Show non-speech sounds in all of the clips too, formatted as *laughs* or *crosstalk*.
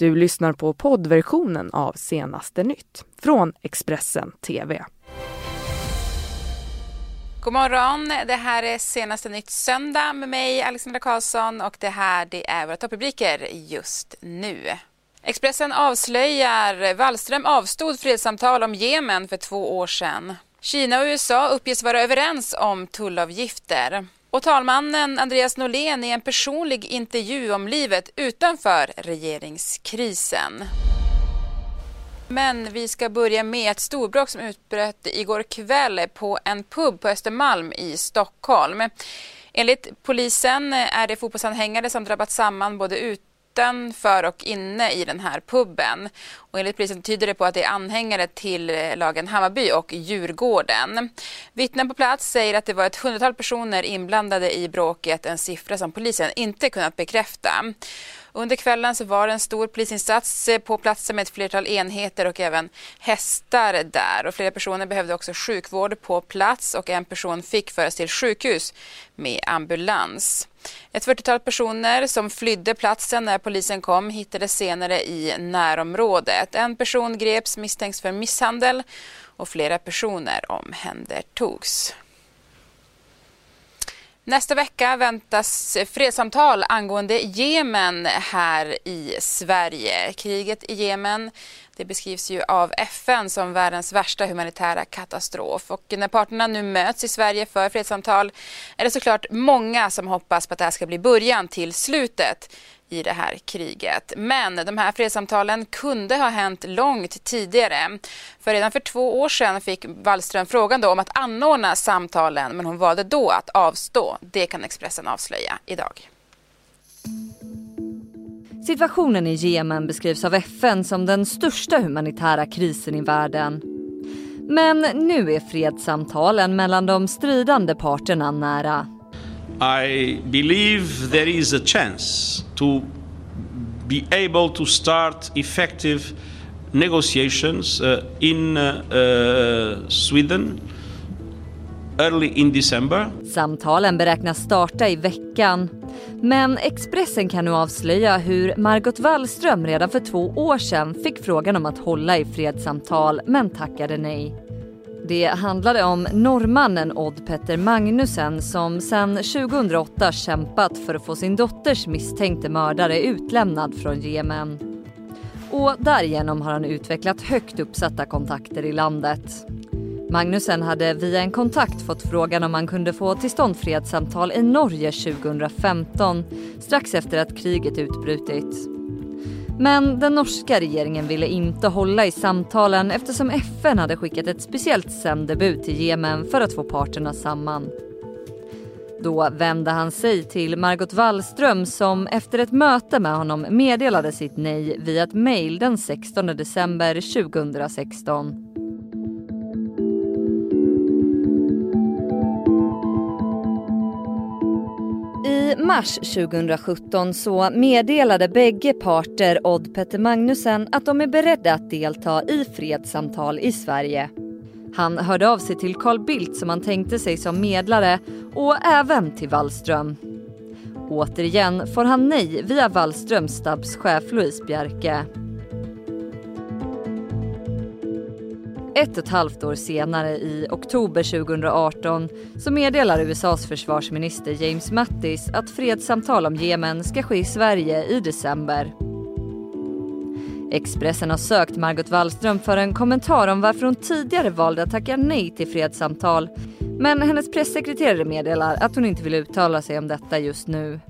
Du lyssnar på poddversionen av Senaste nytt från Expressen TV. God morgon! Det här är Senaste nytt söndag med mig Alexandra Karlsson och det här det är våra topprubriker just nu. Expressen avslöjar Wallström avstod fredssamtal om Jemen för två år sedan. Kina och USA uppges vara överens om tullavgifter. Och talmannen Andreas Norlén i en personlig intervju om livet utanför regeringskrisen. Men vi ska börja med ett storbråk som utbröt igår kväll på en pub på Östermalm i Stockholm. Enligt polisen är det fotbollsanhängare som drabbat samman både utanför och inne i den här puben. Och enligt polisen tyder det på att det är anhängare till eh, lagen Hammarby och Djurgården. Vittnen på plats säger att det var ett hundratal personer inblandade i bråket, en siffra som polisen inte kunnat bekräfta. Under kvällen så var det en stor polisinsats eh, på platsen med ett flertal enheter och även hästar där. Och flera personer behövde också sjukvård på plats och en person fick föras till sjukhus med ambulans. Ett 40-tal personer som flydde platsen när polisen kom hittades senare i närområdet. En person greps misstänks för misshandel och flera personer omhändertogs. Nästa vecka väntas fredssamtal angående Jemen här i Sverige. Kriget i Jemen det beskrivs ju av FN som världens värsta humanitära katastrof. Och när parterna nu möts i Sverige för fredssamtal är det såklart många som hoppas på att det här ska bli början till slutet i det här kriget. Men de här fredssamtalen kunde ha hänt långt tidigare. För redan för två år sedan fick Wallström frågan om att anordna samtalen men hon valde då att avstå. Det kan Expressen avslöja idag. Situationen i Jemen beskrivs av FN som den största humanitära krisen i världen. Men nu är fredssamtalen mellan de stridande parterna nära. I believe there is a chance to be able to start effective negotiations uh, in uh, uh, Sweden early in December. Samtalen beräknas starta i veckan. Men Expressen kan nu avslöja hur Margot Wallström redan för två år sedan fick frågan om att hålla i fredssamtal men tackade nej. Det handlade om norrmannen Odd Petter Magnussen som sedan 2008 kämpat för att få sin dotters misstänkte mördare utlämnad från Jemen. Och därigenom har han utvecklat högt uppsatta kontakter i landet. Magnusen hade via en kontakt fått frågan om man kunde få till stånd fredssamtal i Norge 2015 strax efter att kriget utbrutit. Men den norska regeringen ville inte hålla i samtalen eftersom FN hade skickat ett speciellt sändebud till Jemen för att få parterna samman. Då vände han sig till Margot Wallström som efter ett möte med honom meddelade sitt nej via ett mejl den 16 december 2016. Mars 2017 så meddelade bägge parter Odd Petter Magnussen att de är beredda att delta i fredssamtal i Sverige. Han hörde av sig till Carl Bildt som han tänkte sig som medlare och även till Wallström. Återigen får han nej via Wallströms stabschef Louise Bjerke. Ett och ett halvt år senare, i oktober 2018, så meddelar USAs försvarsminister James Mattis att fredssamtal om Jemen ska ske i Sverige i december. Expressen har sökt Margot Wallström för en kommentar om varför hon tidigare valde att tacka nej till fredssamtal. Men hennes pressekreterare meddelar att hon inte vill uttala sig om detta just nu.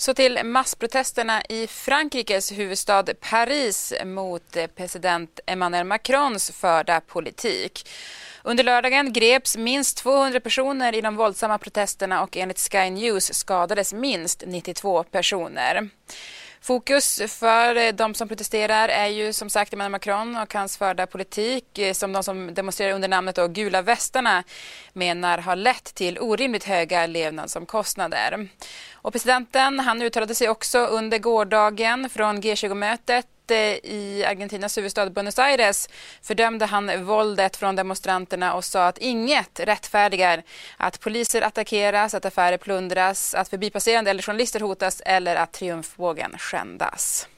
Så till massprotesterna i Frankrikes huvudstad Paris mot president Emmanuel Macrons förda politik. Under lördagen greps minst 200 personer i de våldsamma protesterna och enligt Sky News skadades minst 92 personer. Fokus för de som protesterar är ju som sagt Emmanuel Macron och hans förda politik eh, som de som demonstrerar under namnet då Gula västarna menar har lett till orimligt höga levnadsomkostnader. Och presidenten han uttalade sig också under gårdagen från G20-mötet eh, i Argentinas huvudstad Buenos Aires fördömde han våldet från demonstranterna och sa att inget rättfärdigar att poliser attackeras, att affärer plundras, att förbipasserande eller journalister hotas eller att triumfbågen skändas.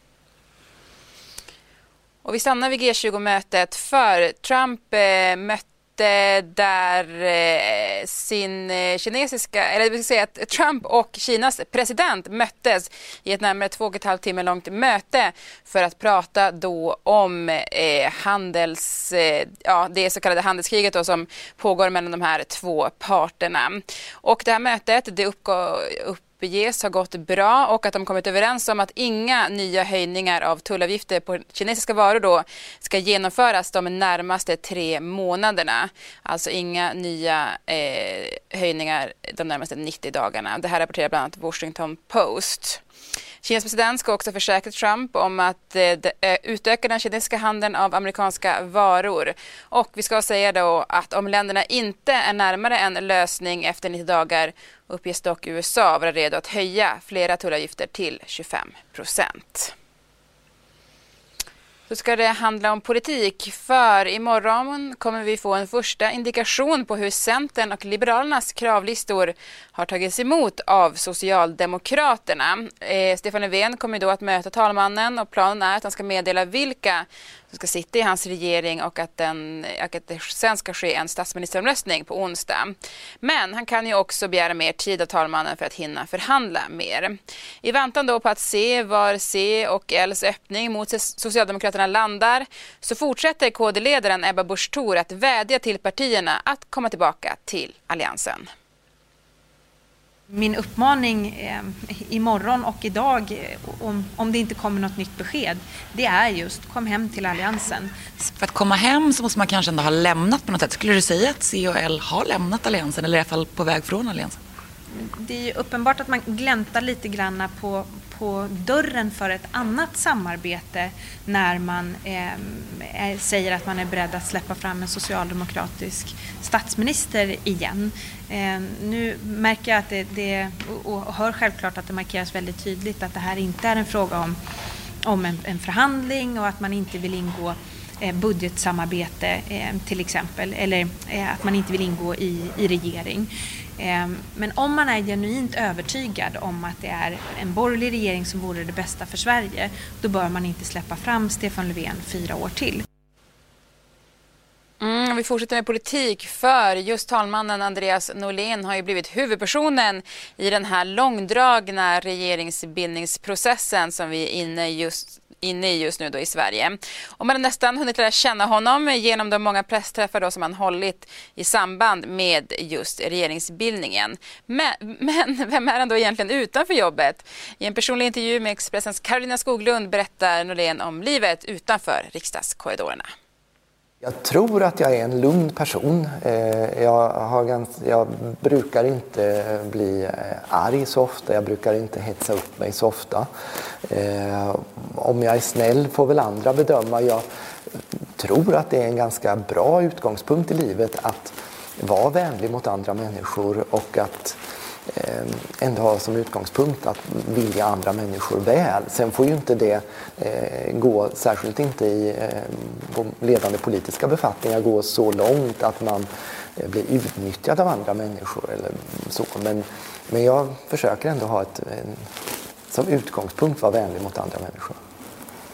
Och vi stannar vid G20-mötet för Trump eh, mötte Eh, där eh, sin eh, kinesiska, eller det vill säga att Trump och Kinas president möttes i ett närmare två och ett halvt timme långt möte för att prata då om handels, ja det så kallade handelskriget då som pågår mellan de här två parterna. Och det här mötet det uppgår upp uppges ha gått bra och att de kommit överens om att inga nya höjningar av tullavgifter på kinesiska varor då ska genomföras de närmaste tre månaderna. Alltså inga nya eh, höjningar de närmaste 90 dagarna. Det här rapporterar bland annat Washington Post. Kinas president ska också försäkra Trump om att eh, eh, utöka den kinesiska handeln av amerikanska varor. Och vi ska säga då att om länderna inte är närmare en lösning efter 90 dagar uppges dock USA vara redo att höja flera tullavgifter till 25 procent så ska det handla om politik. För imorgon kommer vi få en första indikation på hur Centern och Liberalernas kravlistor har tagits emot av Socialdemokraterna. Eh, Stefan Löfven kommer då att möta talmannen och planen är att han ska meddela vilka som ska sitta i hans regering och att, den, och att det sen ska ske en statsministeromröstning på onsdag. Men han kan ju också begära mer tid av talmannen för att hinna förhandla mer. I väntan då på att se var C och Ls öppning mot Socialdemokraterna landar så fortsätter KD-ledaren Ebba Busch Thor att vädja till partierna att komma tillbaka till Alliansen. Min uppmaning eh, imorgon och idag, eh, om, om det inte kommer något nytt besked, det är just kom hem till Alliansen. För att komma hem så måste man kanske ändå ha lämnat på något sätt. Skulle du säga att C och L har lämnat Alliansen eller i alla fall på väg från Alliansen? Det är uppenbart att man gläntar lite grann på, på dörren för ett annat samarbete när man eh, säger att man är beredd att släppa fram en socialdemokratisk statsminister igen. Eh, nu märker jag att det, det, och hör självklart att det markeras väldigt tydligt att det här inte är en fråga om, om en, en förhandling och att man inte vill ingå eh, budgetsamarbete ehm, till exempel eller eh, att man inte vill ingå i, i regering. Ehm, men om man är genuint övertygad om att det är en borgerlig regering som vore det bästa för Sverige, då bör man inte släppa fram Stefan Löfven fyra år till. Mm, vi fortsätter med politik för just talmannen Andreas Norlén har ju blivit huvudpersonen i den här långdragna regeringsbildningsprocessen som vi är inne just inne i just nu då i Sverige. Och man har nästan hunnit lära känna honom genom de många pressträffar då som han hållit i samband med just regeringsbildningen. Men, men vem är han då egentligen utanför jobbet? I en personlig intervju med Expressens Karolina Skoglund berättar Norlén om livet utanför riksdagskorridorerna. Jag tror att jag är en lugn person. Eh, jag, har ganska, jag brukar inte bli eh, arg så ofta, jag brukar inte hetsa upp mig så ofta. Eh, om jag är snäll får väl andra bedöma. Jag tror att det är en ganska bra utgångspunkt i livet att vara vänlig mot andra människor och att Eh, Eh, ändå ha som utgångspunkt att vilja andra människor väl. Sen får ju inte det eh, gå, särskilt inte i eh, ledande politiska befattningar, gå så långt att man eh, blir utnyttjad av andra människor eller så. Men, men jag försöker ändå ha ett, en, som utgångspunkt vara vänlig mot andra människor.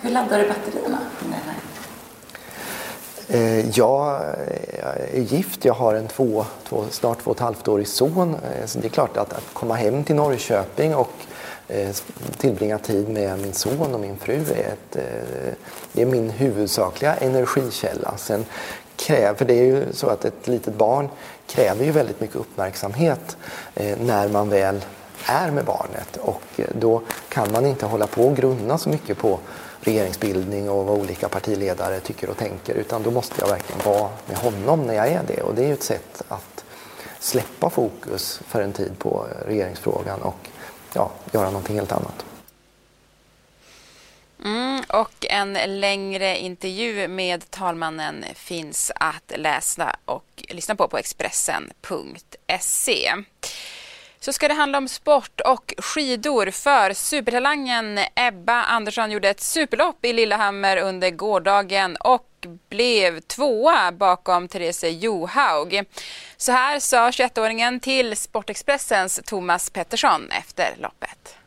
Hur laddar du batterierna? Eh, Eh, jag eh, är gift, jag har en två, två, snart två och ett halvt årig son. Eh, så det är klart att, att komma hem till Norrköping och eh, tillbringa tid med min son och min fru är, ett, eh, det är min huvudsakliga energikälla. Sen kräver, det är ju så att ett litet barn kräver ju väldigt mycket uppmärksamhet när man väl är med barnet och då kan man inte hålla på och grunna så mycket på regeringsbildning och vad olika partiledare tycker och tänker utan då måste jag verkligen vara med honom när jag är det och det är ju ett sätt att släppa fokus för en tid på regeringsfrågan och ja, göra någonting helt annat. Mm, och en längre intervju med talmannen finns att läsa och lyssna på på Expressen.se. Så ska det handla om sport och skidor för supertalangen Ebba Andersson gjorde ett superlopp i Lillehammer under gårdagen och blev tvåa bakom Therese Johaug. Så här sa 21-åringen till Sportexpressens Thomas Pettersson efter loppet.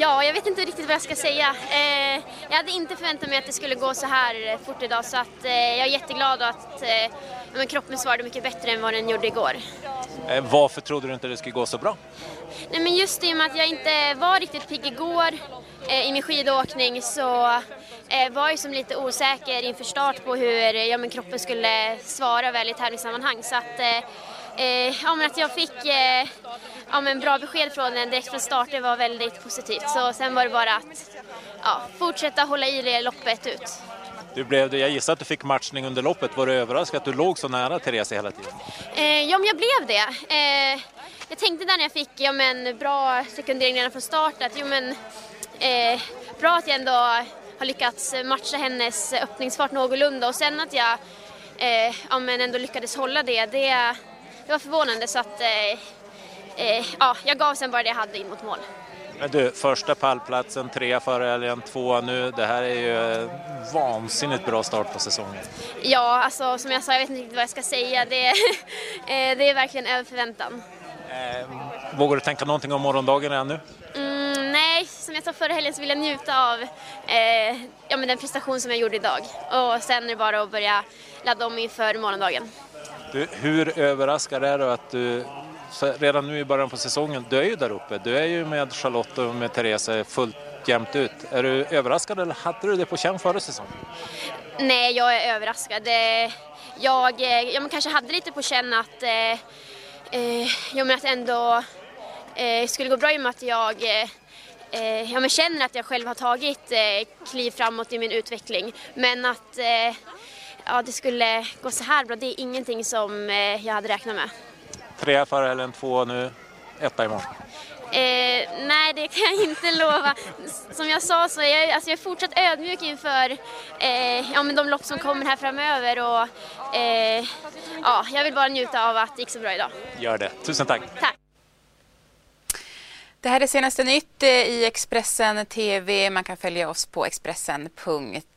Ja, jag vet inte riktigt vad jag ska säga. Eh, jag hade inte förväntat mig att det skulle gå så här fort idag så att, eh, jag är jätteglad att eh, kroppen svarade mycket bättre än vad den gjorde igår. Eh, varför trodde du inte det skulle gå så bra? Nej, men just i och med att jag inte var riktigt pigg igår eh, i min skidåkning så eh, var jag som lite osäker inför start på hur ja, men kroppen skulle svara väl i tävlingssammanhang. Så att, eh, eh, ja, men att jag fick eh, ja, men bra besked från den direkt från start det var väldigt positivt. Så sen var det bara att ja, fortsätta hålla i det loppet ut. Du blev, jag gissar att du fick matchning under loppet. Var du överraskad att du låg så nära Therese hela tiden? Eh, ja, men jag blev det. Eh, jag tänkte där när jag fick ja, men, bra sekundering redan från start att jo, men, eh, bra att jag ändå har lyckats matcha hennes öppningsfart någorlunda och sen att jag eh, ja, men ändå lyckades hålla det, det, det var förvånande så att eh, eh, ja, jag gav sen bara det jag hade in mot mål. Men du, första pallplatsen, tre före helgen, två nu. Det här är ju vansinnigt bra start på säsongen. Ja, alltså som jag sa, jag vet inte riktigt vad jag ska säga. Det, *laughs* eh, det är verkligen över förväntan. Eh, vågar du tänka någonting om morgondagen ännu? Mm, nej, som jag sa förra helgen så vill jag njuta av eh, ja, men den prestation som jag gjorde idag. Och sen är det bara att börja ladda om inför morgondagen. Du, hur överraskad är du att du redan nu i början på säsongen, du är ju där uppe. Du är ju med Charlotte och med Therese fullt jämnt ut. Är du överraskad eller hade du det på känn före säsongen? Nej, jag är överraskad. Eh, jag, eh, jag kanske hade lite på känn att, eh, eh jag men att ändå eh, skulle gå bra i och med att jag eh, jag känner att jag själv har tagit eh, kliv framåt i min utveckling. Men att eh, ja, det skulle gå så här bra, det är ingenting som jag hade räknat med. Tre före helgen, två nu, etta imorgon. Eh, nej, det kan jag inte lova. Som jag sa så är jag, alltså jag är fortsatt ödmjuk inför eh, ja, men de lopp som kommer här framöver. Och, eh, ja, jag vill bara njuta av att det gick så bra idag. Gör det. Tusen tack. Tack. Det här är senaste nytt eh, i Expressen TV. Man kan följa oss på Expressen.se.